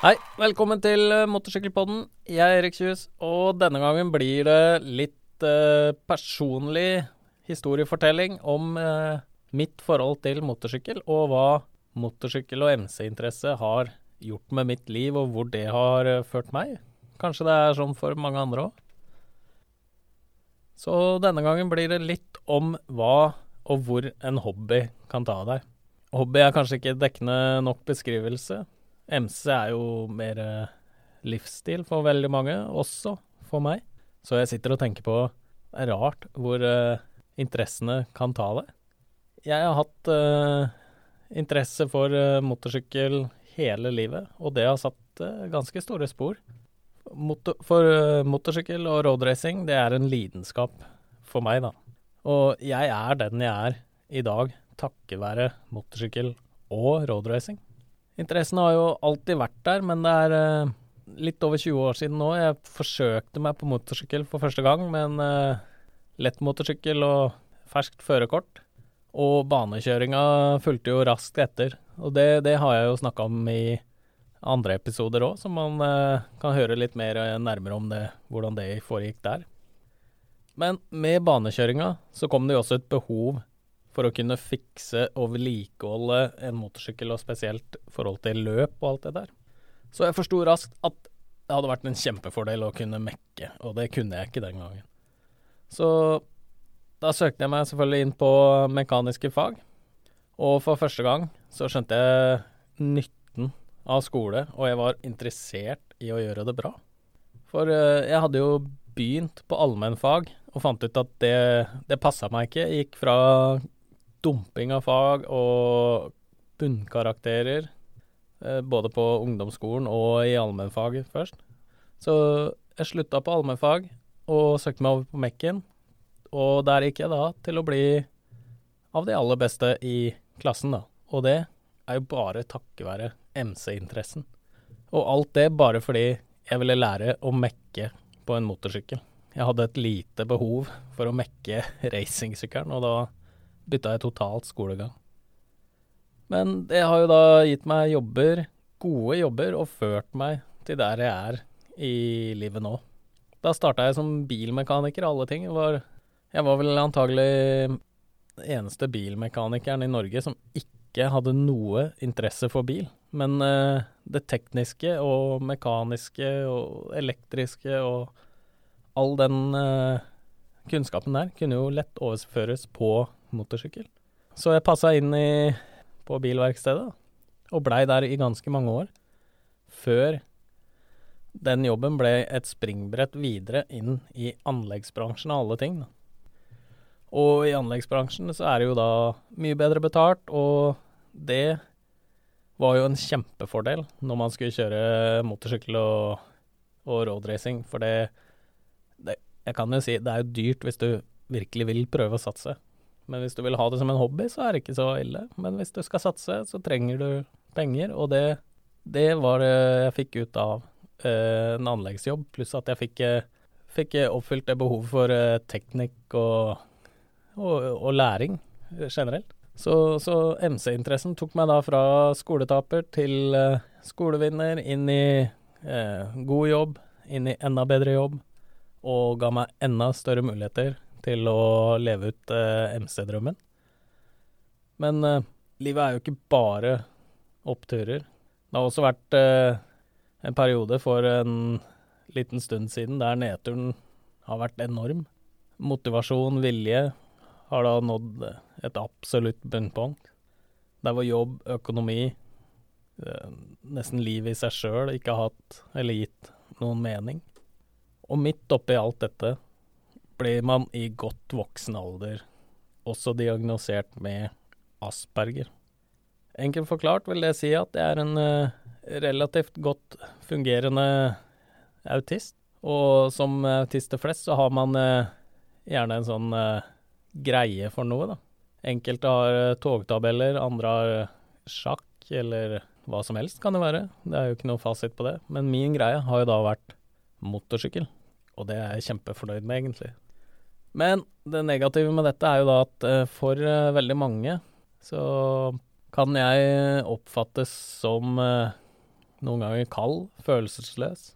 Hei, velkommen til eh, Motorsykkelpodden. Jeg er Erik Kjus, og denne gangen blir det litt eh, personlig historiefortelling om eh, mitt forhold til motorsykkel, og hva motorsykkel og MC-interesse har gjort med mitt liv, og hvor det har eh, ført meg. Kanskje det er sånn for mange andre òg. Så denne gangen blir det litt om hva og hvor en hobby kan ta deg. Hobby er kanskje ikke dekkende nok beskrivelse. MC er jo mer eh, livsstil for veldig mange, også for meg. Så jeg sitter og tenker på Det er rart hvor uh, interessene kan ta det. Jeg har hatt uh, interesse for uh, motorsykkel hele livet, og det har satt ganske store spor. Motor, for motorsykkel og roadracing, det er en lidenskap for meg, da. Og jeg er den jeg er i dag takket være motorsykkel og roadracing. Interessen har jo alltid vært der, men det er uh, litt over 20 år siden nå. Jeg forsøkte meg på motorsykkel for første gang med en lett motorsykkel og ferskt førerkort. Og banekjøringa fulgte jo raskt etter. Og det, det har jeg jo snakka om i andre episoder òg, så man eh, kan høre litt mer eh, nærmere om det, hvordan det foregikk der. Men med banekjøringa så kom det jo også et behov for å kunne fikse og vedlikeholde en motorsykkel, og spesielt forhold til løp og alt det der. Så jeg forsto raskt at det hadde vært en kjempefordel å kunne mekke, og det kunne jeg ikke den gangen. Så da søkte jeg meg selvfølgelig inn på mekaniske fag, og for første gang så skjønte jeg nytten av skole, og jeg var interessert i å gjøre det bra. For eh, jeg hadde jo begynt på allmennfag og fant ut at det, det passa meg ikke. Jeg gikk fra dumping av fag og bunnkarakterer, eh, både på ungdomsskolen og i allmennfag først. Så jeg slutta på allmennfag og søkte meg over på Mekken, og der gikk jeg da til å bli av de aller beste i klassen, da. Og det er jo bare takket være MC-interessen. Og alt det bare fordi jeg ville lære å mekke på en motorsykkel. Jeg hadde et lite behov for å mekke racingsykkelen, og da bytta jeg totalt skolegang. Men det har jo da gitt meg jobber, gode jobber, og ført meg til der jeg er i livet nå. Da starta jeg som bilmekaniker, alle ting. Var, jeg var vel antagelig eneste bilmekanikeren i Norge som ikke hadde noe interesse for bil. Men uh, det tekniske og mekaniske og elektriske og all den uh, kunnskapen der kunne jo lett overføres på motorsykkel. Så jeg passa inn i, på bilverkstedet, og blei der i ganske mange år. Før den jobben ble et springbrett videre inn i anleggsbransjen av alle ting. Og i anleggsbransjen så er det jo da mye bedre betalt, og det var jo en kjempefordel når man skulle kjøre motorsykkel og, og roadracing, for det, det Jeg kan jo si det er jo dyrt hvis du virkelig vil prøve å satse. Men hvis du vil ha det som en hobby, så er det ikke så ille. Men hvis du skal satse, så trenger du penger, og det, det var det jeg fikk ut av eh, en anleggsjobb, pluss at jeg fikk, eh, fikk oppfylt det behovet for eh, teknikk og, og, og, læring generelt. Så, så MC-interessen tok meg da fra skoletaper til eh, skolevinner, inn i eh, god jobb, inn i enda bedre jobb, og ga meg enda større muligheter til å leve ut eh, MC-drømmen. Men eh, livet er jo ikke bare oppturer. Det har også vært eh, en periode for en liten stund siden der nedturen har vært enorm. Motivasjon, vilje har da nådd et absolutt bunnpunkt. Der hvor jobb, økonomi, eh, nesten livet i seg sjøl ikke har hatt eller gitt noen mening. Og midt oppi alt dette blir man i godt voksen alder også diagnosert med asperger. Enkelt forklart vil det si at det er en uh, relativt godt fungerende autist. Og som autister flest så har man uh, gjerne en sånn uh, greie for noe, da. Enkelte har togtabeller, andre har sjakk eller hva som helst kan det være. Det er jo ikke noe fasit på det. Men min greie har jo da vært motorsykkel. Og det er jeg kjempefornøyd med, egentlig. Men det negative med dette er jo da at uh, for uh, veldig mange så kan jeg oppfattes som uh, noen ganger kald, følelsesløs.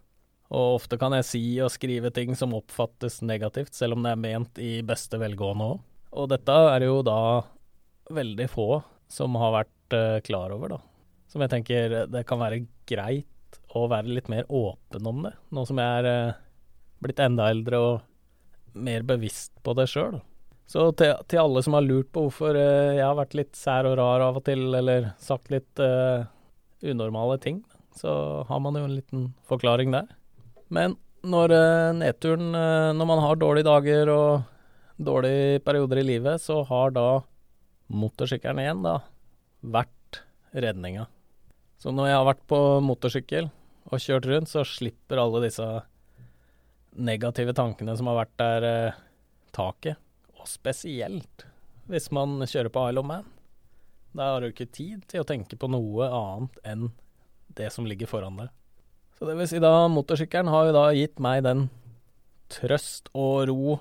Og ofte kan jeg si og skrive ting som oppfattes negativt, selv om det er ment i beste velgående òg. Og dette er jo da veldig få som har vært klar over, da. Som jeg tenker det kan være greit å være litt mer åpen om det, nå som jeg er blitt enda eldre og mer bevisst på det sjøl. Så til, til, alle som har lurt på hvorfor uh, jeg har vært litt sær og rar av og til, eller sagt litt unormale ting, så har man jo en liten forklaring der. Men når uh, nedturen uh, Når man har dårlige dager og dårlige perioder i livet, så har da motorsykkelen igjen da vært redninga. Så når jeg har vært på motorsykkel og kjørt rundt, så slipper alle disse negative tankene som har vært der, uh, taket. Og spesielt hvis man kjører på Isle of Man. Da har du ikke tid til å tenke på noe annet enn det som ligger foran deg. Så det vil si da, motorsykkelen har jo da gitt meg den trøst og ro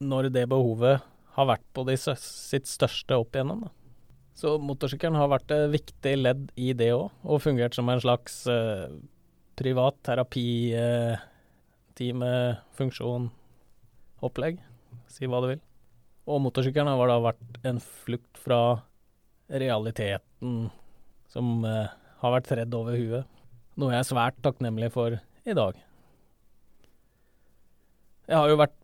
når det behovet har vært på de, sitt største opp igjennom. Da. Så motorsykkelen har vært et viktig ledd i det òg, og fungert som en slags eh, privat terapiteam, eh, funksjon, opplegg. Si hva du vil. Og motorsykkelen har da vært en flukt fra realiteten som eh, har vært tredd over huet. Noe jeg er svært takknemlig for i dag. Jeg har jo vært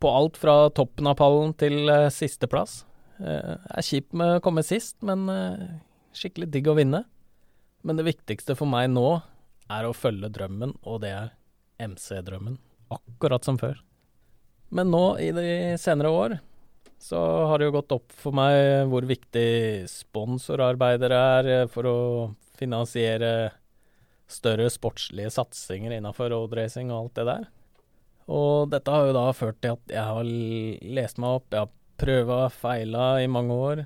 på alt fra toppen av pallen til uh, sisteplass. Jeg er kjipt med å komme sist, men uh, skikkelig digg å vinne. Men det viktigste for meg nå er å følge drømmen, og det er MC-drømmen. Akkurat som før. Men nå, i de senere år, så har det jo gått opp for meg hvor viktig sponsorarbeider er for å finansiere større sportslige satsinger innafor roadracing og alt det der. Og dette har jo da ført til at jeg har lest meg opp, jeg har prøva feila i mange år,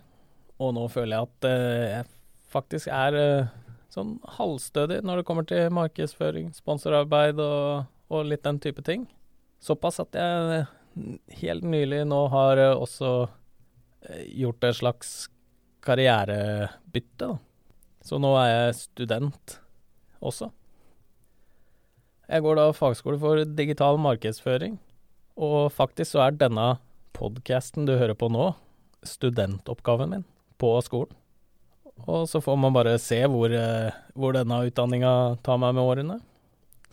og nå føler jeg at uh, jeg faktisk er uh, sånn halvstødig når det kommer til markedsføring, sponsorarbeid og, og, litt den type ting. Såpass at jeg helt nylig nå har uh, også gjort et slags karrierebytte, da. Så nå er jeg student også. Jeg går da fagskole for digital markedsføring, og faktisk så er denne podkasten du hører på nå, studentoppgaven min på skolen. Og så får man bare se hvor, eh, hvor denne utdanninga tar meg med årene.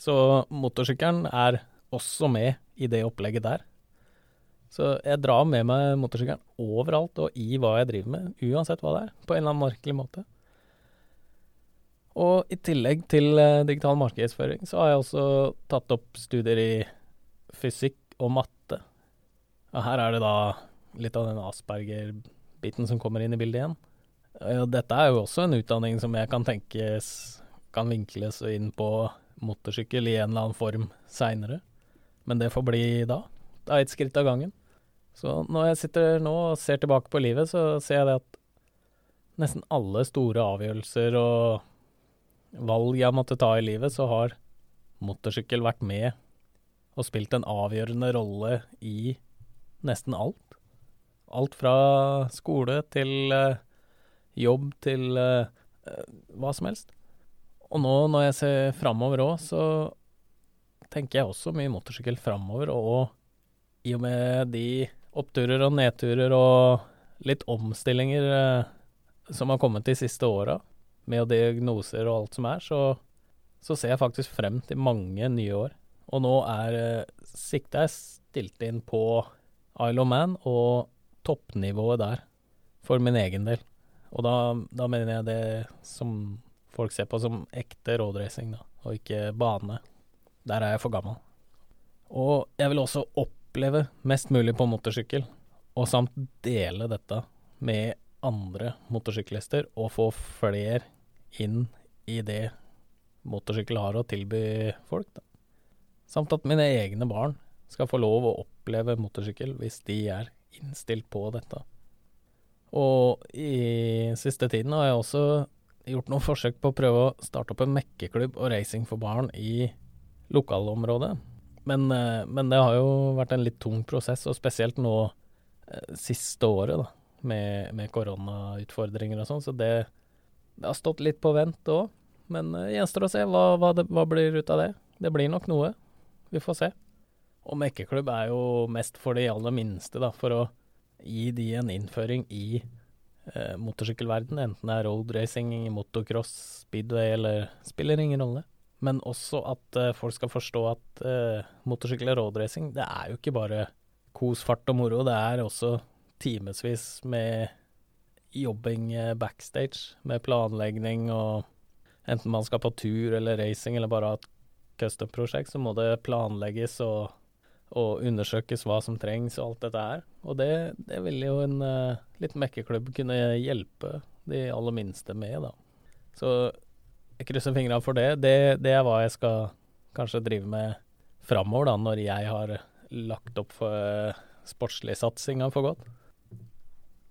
Så motorsykkelen er også med i det opplegget der. Så jeg drar med meg motorsykkelen overalt og i hva jeg driver med, uansett hva det er, på en eller annen merkelig måte. Og i tillegg til uh, digital markedsføring, så har jeg også tatt opp studier i fysikk og matte. Og her er det da litt av den Asperger-biten som kommer inn i bildet igjen. Dette er jo også en utdanning som jeg kan tenkes kan vinkles inn på motorsykkel i en eller annen form seinere. Men det får bli da. Det er et skritt av gangen. Så når jeg sitter nå og ser tilbake på livet, så ser jeg det at nesten alle store avgjørelser og valg jeg måtte ta i livet, så har motorsykkel vært med og spilt en avgjørende rolle i nesten alt. Alt fra skole til uh, jobb til uh, hva som helst. Og nå når jeg ser framover òg, så tenker jeg også mye motorsykkel framover. Og i og med de oppturer og nedturer og litt omstillinger uh, som har kommet de siste åra, med diagnoser og alt som er, så, så, ser jeg faktisk frem til mange nye år. Og nå er uh, siktet jeg stilt inn på Isle of Man og toppnivået der, for min egen del. Og da, da mener jeg det som folk ser på som ekte roadracing, da, og ikke bane. Der er jeg for gammel. Og jeg vil også oppleve mest mulig på motorsykkel, og samt dele dette med andre motorsyklister, og få flere inn i det motorsykkel har å tilby folk. Da. Samt at mine egne barn skal få lov å oppleve motorsykkel hvis de er innstilt på dette. Og i siste tiden har jeg også gjort noen forsøk på å prøve å starte opp en mekkeklubb og racing for barn i lokalområdet. Men, eh, men, det har jo vært en litt tung prosess, og spesielt nå eh, siste året, da, med, med koronautfordringer og sånn. Så det, det har stått litt på vent òg. Men uh, gjenstår å se hva, hva, det, hva blir ut av det. Det blir nok noe. Vi får se. Og mekkeklubb er jo mest for de aller minste, da, for å gi de en innføring i eh, motorsykkelverden, enten det er road racing, motocross, speedway eller Spiller ingen rolle. Men også at eh, folk skal forstå at eh, motorsykkel og road racing, det er jo ikke bare kos, fart og moro. Det er også timevis med jobbing eh, backstage, med planlegging og enten man skal på tur eller racing eller bare ha et custom-prosjekt, så må det planlegges og og undersøkes hva som trengs og alt dette her. Og det, det vil jo en uh, liten mekkeklubb kunne hjelpe de aller minste med, da. Så jeg krysser fingrene for det. det. Det er hva jeg skal kanskje drive med framover, da, når jeg har lagt opp for uh, for godt.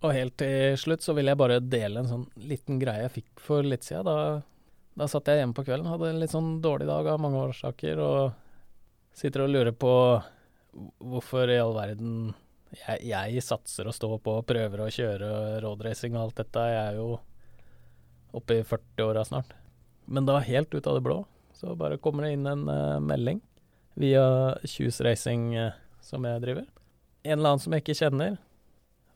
Og helt til slutt så vil jeg bare dele en sånn liten greie jeg fikk for litt siden. Da, da satt jeg hjemme på kvelden, hadde en litt sånn dårlig dag av mange årsaker, og sitter og lurer på hvorfor i all verden jeg, jeg, satser å stå på og prøver å kjøre roadracing og alt dette. Jeg er jo oppe i 40-åra snart. Men da helt ut av det blå så bare kommer det inn en uh, melding via Choose Racing uh, som jeg driver. En eller annen som jeg ikke kjenner.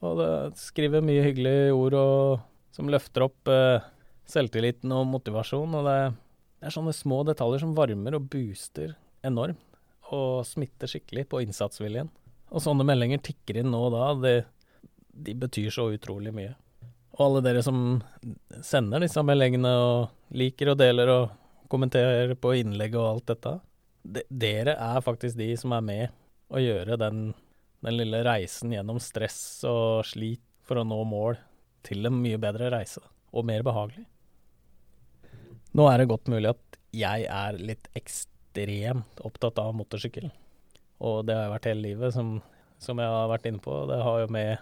Og det skriver mye hyggelige ord og, som løfter opp uh, selvtilliten og motivasjon. Og det, det er sånne små detaljer som varmer og booster enormt og smitter skikkelig på innsatsviljen. Og sånne meldinger tikker inn nå og da. Det, de betyr så utrolig mye. Og alle dere som sender disse meldingene og liker og deler og kommenterer på innlegg og alt dette, de, dere er faktisk de som er med å gjøre den, den lille reisen gjennom stress og slit for å nå mål til en mye bedre reise, og mer behagelig. Nå er det godt mulig at jeg er litt ekstra ekstremt opptatt av motorsykkel. Og det har jeg vært hele livet, som, som jeg har vært inne på. Det har jo med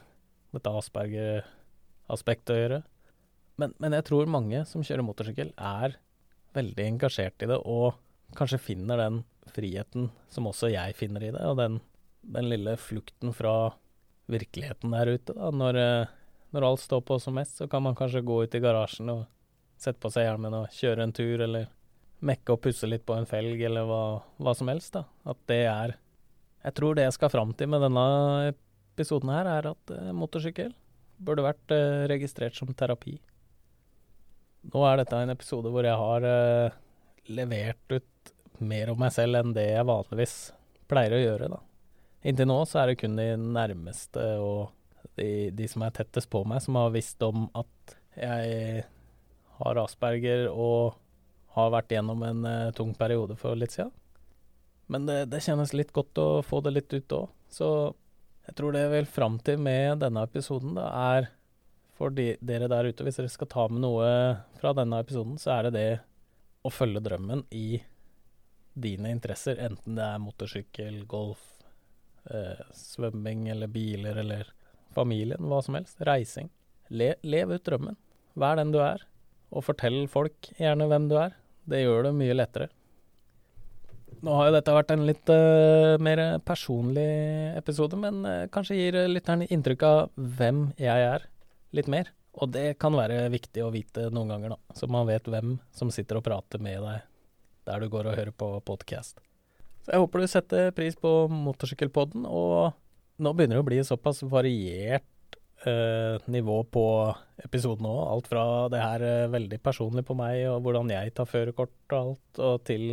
dette Asperger-aspektet å gjøre. Men, men, jeg tror mange som kjører motorsykkel, er veldig engasjert i det, og kanskje finner den friheten som også jeg finner i det, og den, den lille flukten fra virkeligheten der ute. Da. Når, når alt står på som mest, så kan man kanskje gå ut i garasjen og sette på seg hjelmen og kjøre en tur, eller mekke og pusse litt på en felg, eller hva, hva, som helst. da. At det er Jeg tror det jeg skal fram til med denne episoden her, er at eh, motorsykkel burde vært eh, registrert som terapi. Nå er dette en episode hvor jeg har eh, levert ut mer om meg selv enn det jeg vanligvis pleier å gjøre, da. Inntil nå så er det kun de nærmeste og de, de som er tettest på meg, som har visst om at jeg har asperger og har vært gjennom en uh, tung periode for litt siden. Men det, det, kjennes litt godt å få det litt ut òg. Så jeg tror det jeg vil fram til med denne episoden, da, er for de, dere der ute, hvis dere skal ta med noe fra denne episoden, så er det det å følge drømmen i dine interesser, enten det er motorsykkel, golf, eh, svømming eller biler eller familien, hva som helst. Reising. Le, lev ut drømmen. Vær den du er, og fortell folk gjerne hvem du er. Det gjør det mye lettere. Nå har jo dette vært en litt uh, mer personlig episode, men uh, kanskje gir lytteren inntrykk av hvem jeg er, litt mer. Og det kan være viktig å vite noen ganger, da, så man vet hvem som sitter og prater med deg der du går og hører på podcast. Så jeg håper du setter pris på Motorsykkelpodden, og nå begynner det å bli såpass variert eh, nivå på episoden òg. Alt fra det her eh, veldig personlig på meg og hvordan jeg tar førerkort og alt, og til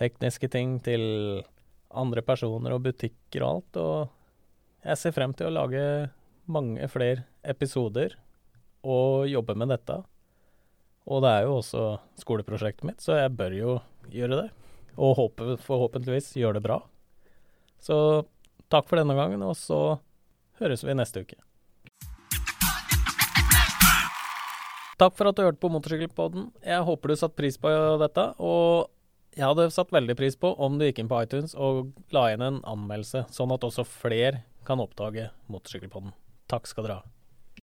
tekniske ting, til andre personer og butikker og alt. Og jeg ser frem til å lage mange flere episoder og jobbe med dette. Og det er jo også skoleprosjektet mitt, så jeg bør jo gjøre det. Og håpe, forhåpentligvis gjøre det bra. Så takk for denne gangen, og så høres vi neste uke. Takk for at du hørte på Motorsykkelpodden. Jeg håper du satte pris på dette. Og jeg hadde satt veldig pris på om du gikk inn på iTunes og la inn en anmeldelse, sånn at også flere kan oppdage Motorsykkelpodden. Takk skal dere ha.